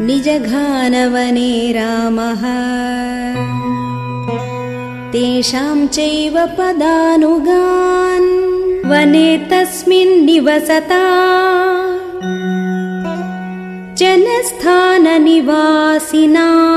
निजघानवने रामः। तेषाम् चैव पदानुगान्। वने तस्मिन्निवसता जनस्थाननिवासिना।